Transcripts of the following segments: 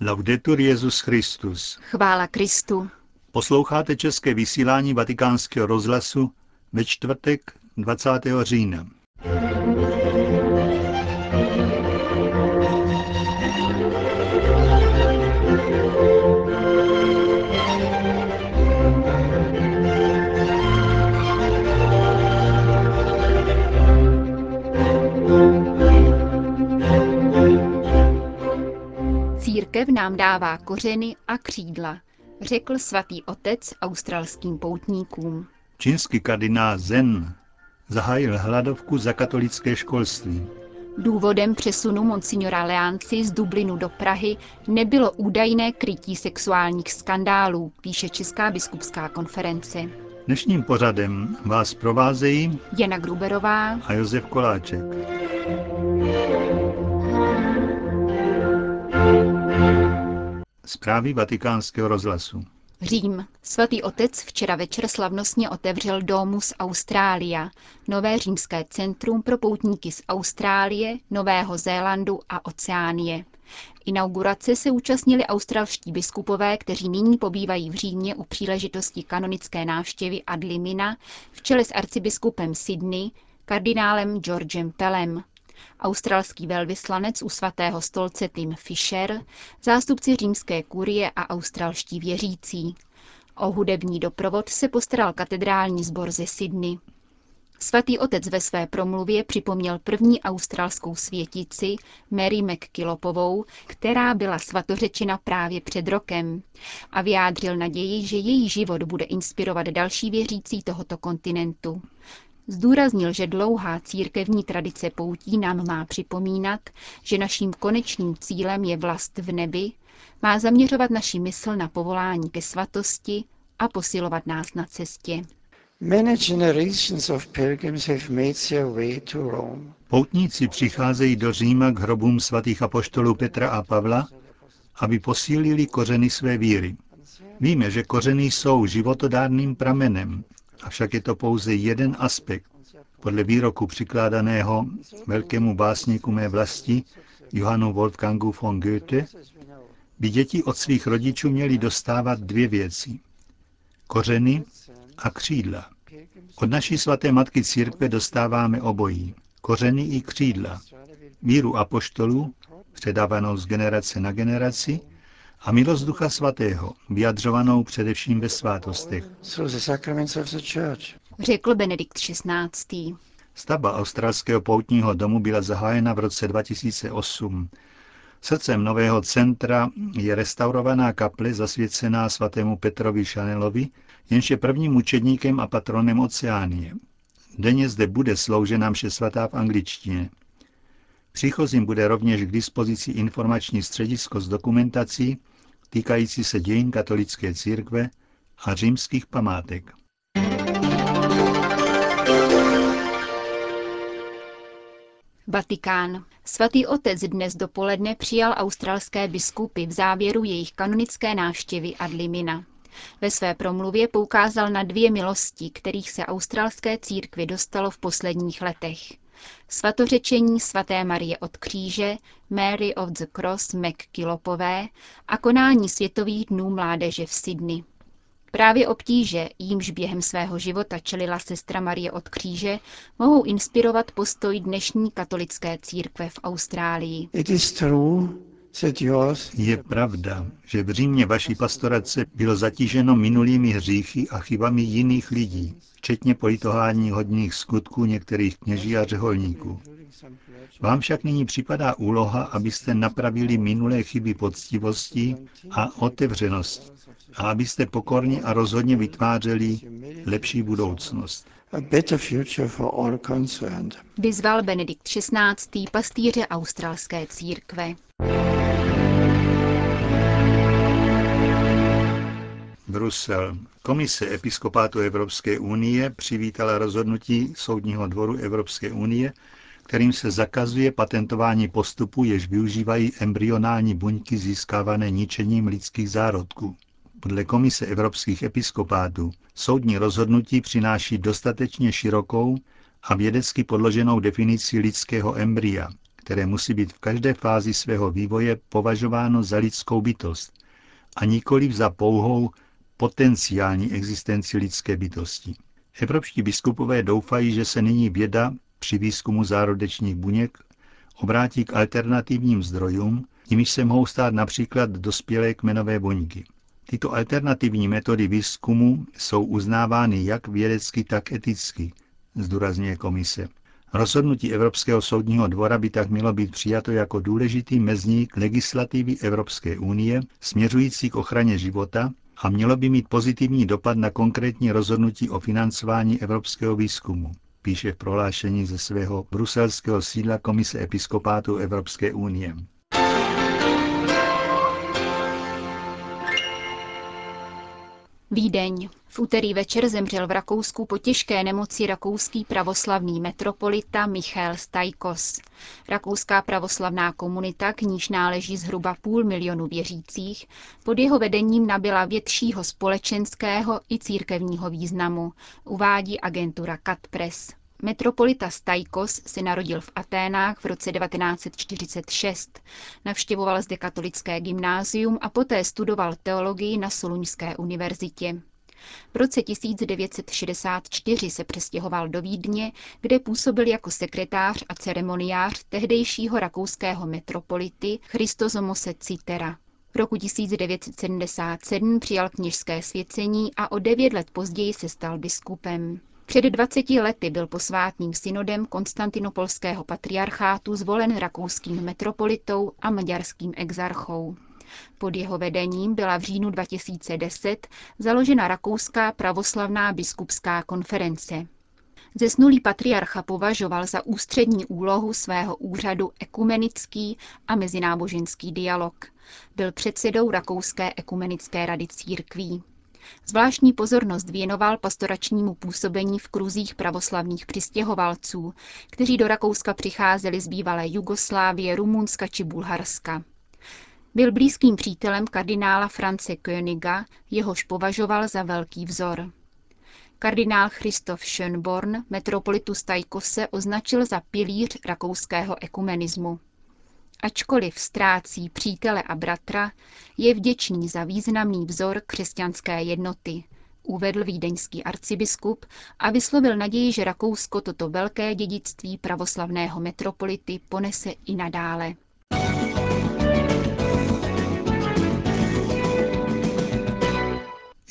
Laudetur Jezus Christus. Chvála Kristu. Posloucháte české vysílání Vatikánského rozhlasu ve čtvrtek 20. října. Církev nám dává kořeny a křídla, řekl svatý otec australským poutníkům. Čínský kardinál Zen zahájil hladovku za katolické školství. Důvodem přesunu monsignora Leánci z Dublinu do Prahy nebylo údajné krytí sexuálních skandálů, píše Česká biskupská konference. Dnešním pořadem vás provázejí Jana Gruberová a Josef Koláček. Zprávy vatikánského rozhlasu. Řím. Svatý otec včera večer slavnostně otevřel Domus Australia, nové římské centrum pro poutníky z Austrálie, Nového Zélandu a Oceánie. Inaugurace se účastnili australští biskupové, kteří nyní pobývají v Římě u příležitosti kanonické návštěvy Adlimina v čele s arcibiskupem Sydney, kardinálem Georgem Pelem australský velvyslanec u svatého stolce Tim Fisher, zástupci římské kurie a australští věřící. O hudební doprovod se postaral katedrální sbor ze Sydney. Svatý otec ve své promluvě připomněl první australskou světici Mary McKillopovou, která byla svatořečena právě před rokem a vyjádřil naději, že její život bude inspirovat další věřící tohoto kontinentu. Zdůraznil, že dlouhá církevní tradice poutí nám má připomínat, že naším konečným cílem je vlast v nebi, má zaměřovat naši mysl na povolání ke svatosti a posilovat nás na cestě. Poutníci přicházejí do Říma k hrobům svatých apoštolů Petra a Pavla, aby posílili kořeny své víry. Víme, že kořeny jsou životodárným pramenem, Avšak je to pouze jeden aspekt. Podle výroku přikládaného velkému básníku mé vlasti, Johannu Wolfgangu von Goethe, by děti od svých rodičů měly dostávat dvě věci. Kořeny a křídla. Od naší svaté matky církve dostáváme obojí. Kořeny i křídla. Míru apoštolů, předávanou z generace na generaci, a milost Ducha Svatého, vyjadřovanou především ve svátostech. Řekl Benedikt XVI. Stavba australského poutního domu byla zahájena v roce 2008. Srdcem nového centra je restaurovaná kaple zasvěcená svatému Petrovi Šanelovi, jenž je prvním učedníkem a patronem Oceánie. Denně zde bude sloužena mše svatá v angličtině. Příchozím bude rovněž k dispozici informační středisko s dokumentací týkající se dějin katolické církve a římských památek. Vatikán. Svatý otec dnes dopoledne přijal australské biskupy v závěru jejich kanonické návštěvy Adlimina. Ve své promluvě poukázal na dvě milosti, kterých se australské církvi dostalo v posledních letech. Svatořečení svaté Marie od kříže, Mary of the Cross McKillopové a konání Světových dnů mládeže v Sydney. Právě obtíže, jímž během svého života čelila sestra Marie od kříže, mohou inspirovat postoj dnešní katolické církve v Austrálii. Je pravda, že v Římě vaší pastorace bylo zatíženo minulými hříchy a chybami jiných lidí, včetně politohání hodných skutků některých kněží a řeholníků. Vám však nyní připadá úloha, abyste napravili minulé chyby poctivostí a otevřenosti a abyste pokorně a rozhodně vytvářeli lepší budoucnost. Vyzval Benedikt XVI. pastýře australské církve. Brusel. Komise Episkopátu Evropské unie přivítala rozhodnutí Soudního dvoru Evropské unie, kterým se zakazuje patentování postupu, jež využívají embryonální buňky získávané ničením lidských zárodků. Podle Komise evropských episkopátů soudní rozhodnutí přináší dostatečně širokou a vědecky podloženou definici lidského embrya, které musí být v každé fázi svého vývoje považováno za lidskou bytost a nikoliv za pouhou potenciální existenci lidské bytosti. Evropští biskupové doufají, že se nyní věda při výzkumu zárodečních buněk obrátí k alternativním zdrojům, nimiž se mohou stát například dospělé kmenové buňky. Tyto alternativní metody výzkumu jsou uznávány jak vědecky, tak eticky, zdůrazňuje komise. Rozhodnutí Evropského soudního dvora by tak mělo být přijato jako důležitý mezník legislativy Evropské unie směřující k ochraně života a mělo by mít pozitivní dopad na konkrétní rozhodnutí o financování evropského výzkumu, píše v prohlášení ze svého bruselského sídla Komise episkopátu Evropské unie. Vídeň. V úterý večer zemřel v Rakousku po těžké nemoci rakouský pravoslavný metropolita Michal Stajkos. Rakouská pravoslavná komunita, k níž náleží zhruba půl milionu věřících, pod jeho vedením nabyla většího společenského i církevního významu, uvádí agentura Katpres. Metropolita Stajkos se narodil v Aténách v roce 1946. Navštěvoval zde katolické gymnázium a poté studoval teologii na Soluňské univerzitě. V roce 1964 se přestěhoval do Vídně, kde působil jako sekretář a ceremoniář tehdejšího rakouského metropolity Christozomose Citera. V roku 1977 přijal kněžské svěcení a o devět let později se stal biskupem. Před 20 lety byl posvátným synodem konstantinopolského patriarchátu zvolen rakouským metropolitou a maďarským exarchou. Pod jeho vedením byla v říjnu 2010 založena Rakouská pravoslavná biskupská konference. Zesnulý patriarcha považoval za ústřední úlohu svého úřadu ekumenický a mezináboženský dialog. Byl předsedou Rakouské ekumenické rady církví. Zvláštní pozornost věnoval pastoračnímu působení v kruzích pravoslavných přistěhovalců, kteří do Rakouska přicházeli z bývalé Jugoslávie, Rumunska či Bulharska. Byl blízkým přítelem kardinála France Königa, jehož považoval za velký vzor. Kardinál Christoph Schönborn metropolitu Stajkose označil za pilíř rakouského ekumenismu. Ačkoliv ztrácí přítele a bratra, je vděčný za významný vzor křesťanské jednoty, uvedl vídeňský arcibiskup a vyslovil naději, že Rakousko toto velké dědictví pravoslavného metropolity ponese i nadále.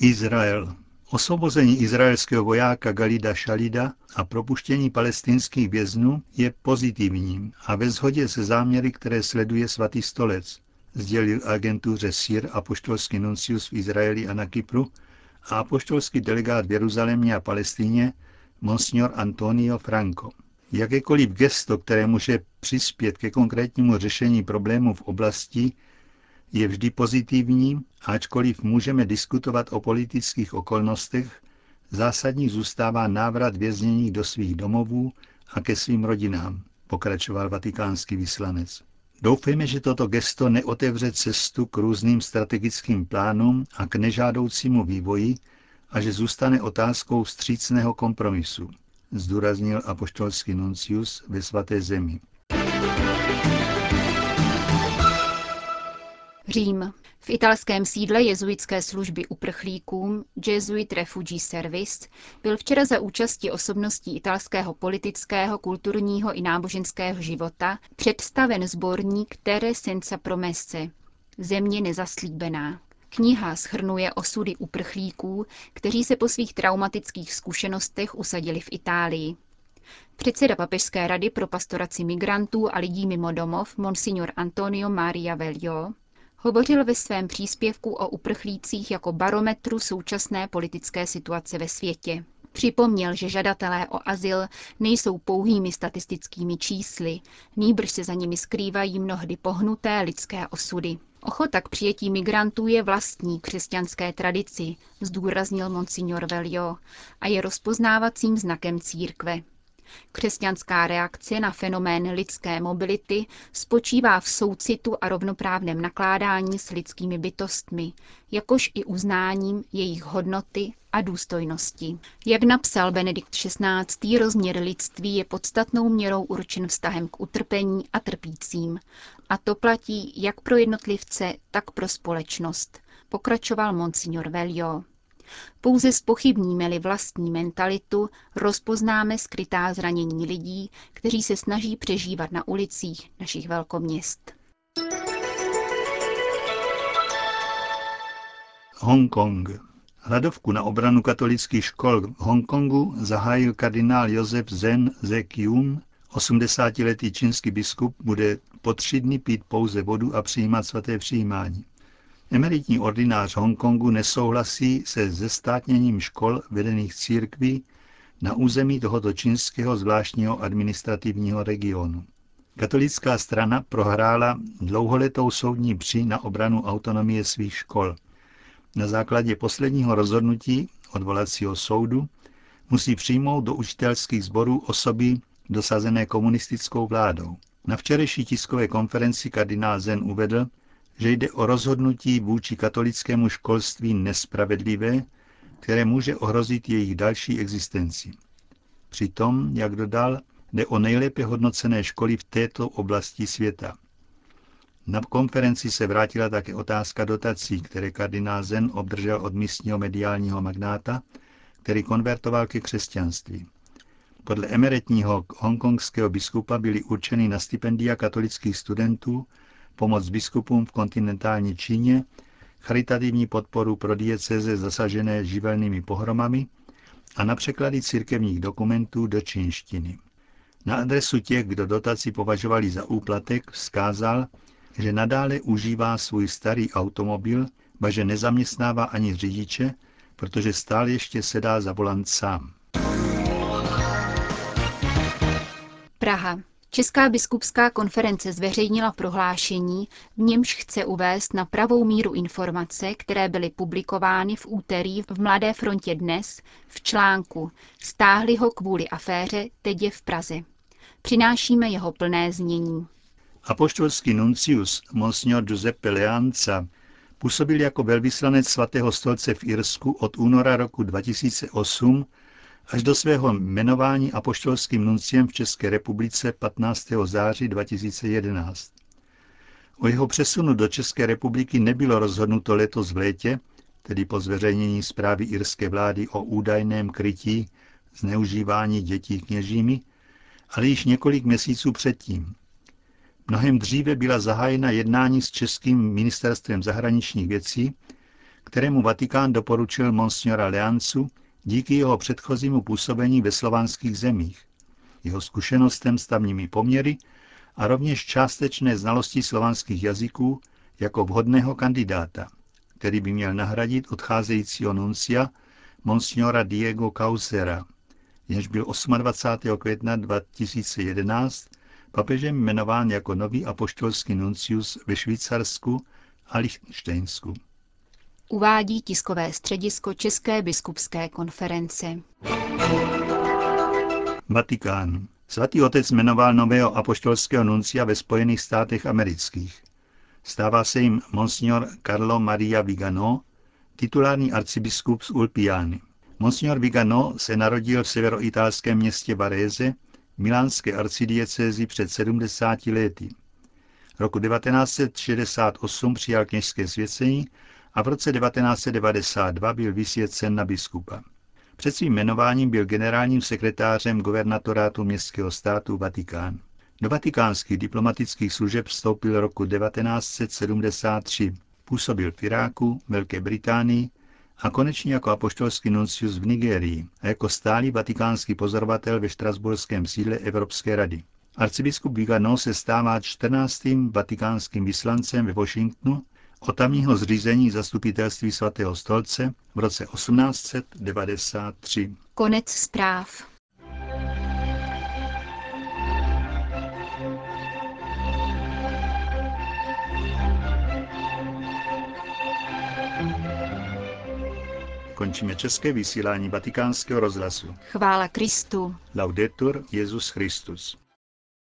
Izrael. Osvobození izraelského vojáka Galida Šalida a propuštění palestinských věznů je pozitivním a ve shodě se záměry, které sleduje svatý stolec, sdělil agentuře SIR apoštolský nuncius v Izraeli a na Kypru a apoštolský delegát v Jeruzalémě a Palestíně Monsignor Antonio Franco. Jakékoliv gesto, které může přispět ke konkrétnímu řešení problémů v oblasti, je vždy pozitivní, ačkoliv můžeme diskutovat o politických okolnostech, zásadní zůstává návrat vězněných do svých domovů a ke svým rodinám, pokračoval vatikánský vyslanec. Doufejme, že toto gesto neotevře cestu k různým strategickým plánům a k nežádoucímu vývoji a že zůstane otázkou vstřícného kompromisu, zdůraznil apoštolský nuncius ve svaté zemi. Řím. V italském sídle jezuitské služby uprchlíkům Jesuit Refugee Service byl včera za účasti osobností italského politického, kulturního i náboženského života představen sborník Terre senza promesse Země nezaslíbená. Kniha schrnuje osudy uprchlíků, kteří se po svých traumatických zkušenostech usadili v Itálii. Předseda Papežské rady pro pastoraci migrantů a lidí mimo domov, monsignor Antonio Maria Velio, Hovořil ve svém příspěvku o uprchlících jako barometru současné politické situace ve světě. Připomněl, že žadatelé o azyl nejsou pouhými statistickými čísly, nýbrž se za nimi skrývají mnohdy pohnuté lidské osudy. Ochota k přijetí migrantů je vlastní křesťanské tradici, zdůraznil monsignor Velio, a je rozpoznávacím znakem církve. Křesťanská reakce na fenomén lidské mobility spočívá v soucitu a rovnoprávném nakládání s lidskými bytostmi, jakož i uznáním jejich hodnoty a důstojnosti. Jak napsal Benedikt XVI., rozměr lidství je podstatnou měrou určen vztahem k utrpení a trpícím. A to platí jak pro jednotlivce, tak pro společnost, pokračoval monsignor Velio. Pouze spochybníme-li vlastní mentalitu, rozpoznáme skrytá zranění lidí, kteří se snaží přežívat na ulicích našich velkoměst. Hongkong. Hladovku na obranu katolických škol v Hongkongu zahájil kardinál Josef Zen Zekiun, 80-letý čínský biskup, bude po tři dny pít pouze vodu a přijímat svaté přijímání. Emeritní ordinář Hongkongu nesouhlasí se zestátněním škol vedených církví na území tohoto čínského zvláštního administrativního regionu. Katolická strana prohrála dlouholetou soudní při na obranu autonomie svých škol. Na základě posledního rozhodnutí odvolacího soudu musí přijmout do učitelských sborů osoby dosazené komunistickou vládou. Na včerejší tiskové konferenci kardinál Zen uvedl, že jde o rozhodnutí vůči katolickému školství nespravedlivé, které může ohrozit jejich další existenci. Přitom, jak dodal, jde o nejlépe hodnocené školy v této oblasti světa. Na konferenci se vrátila také otázka dotací, které kardinál Zen obdržel od místního mediálního magnáta, který konvertoval ke křesťanství. Podle emeritního hongkongského biskupa byly určeny na stipendia katolických studentů pomoc biskupům v kontinentální Číně, charitativní podporu pro dieceze zasažené živelnými pohromami a na překlady církevních dokumentů do čínštiny. Na adresu těch, kdo dotaci považovali za úplatek, vzkázal, že nadále užívá svůj starý automobil, baže nezaměstnává ani řidiče, protože stále ještě sedá za volant sám. Praha. Česká biskupská konference zveřejnila prohlášení, v němž chce uvést na pravou míru informace, které byly publikovány v úterý v Mladé frontě dnes v článku Stáhli ho kvůli aféře, teď je v Praze. Přinášíme jeho plné znění. Apoštolský nuncius Monsignor Giuseppe Leanza působil jako velvyslanec svatého stolce v Irsku od února roku 2008 až do svého jmenování apoštolským nunciem v České republice 15. září 2011. O jeho přesunu do České republiky nebylo rozhodnuto letos v létě, tedy po zveřejnění zprávy irské vlády o údajném krytí zneužívání dětí kněžími, ale již několik měsíců předtím. Mnohem dříve byla zahájena jednání s Českým ministerstvem zahraničních věcí, kterému Vatikán doporučil monsignora Leancu díky jeho předchozímu působení ve slovanských zemích, jeho zkušenostem s tamními poměry a rovněž částečné znalosti slovanských jazyků jako vhodného kandidáta, který by měl nahradit odcházejícího nuncia monsignora Diego Causera, jenž byl 28. května 2011 papežem jmenován jako nový apoštolský nuncius ve Švýcarsku a Lichtensteinsku uvádí tiskové středisko České biskupské konference. Vatikán. Svatý otec jmenoval nového apoštolského nuncia ve Spojených státech amerických. Stává se jim monsignor Carlo Maria Vigano, titulární arcibiskup z Ulpiány. Monsignor Vigano se narodil v severoitalském městě Varese, milánské arcidiecézi před 70 lety. Roku 1968 přijal kněžské svěcení a v roce 1992 byl vysvěcen na biskupa. Před svým jmenováním byl generálním sekretářem guvernatorátu městského státu Vatikán. Do vatikánských diplomatických služeb vstoupil roku 1973. Působil v Iráku, Velké Británii a konečně jako apoštolský nuncius v Nigérii a jako stálý vatikánský pozorovatel ve štrasburském sídle Evropské rady. Arcibiskup Vigano se stává 14. vatikánským vyslancem ve Washingtonu tamního zřízení zastupitelství svatého stolce v roce 1893. Konec zpráv. končíme české vysílání vatikánského rozhlasu. Chvála Kristu. Laudetur Jezus Christus.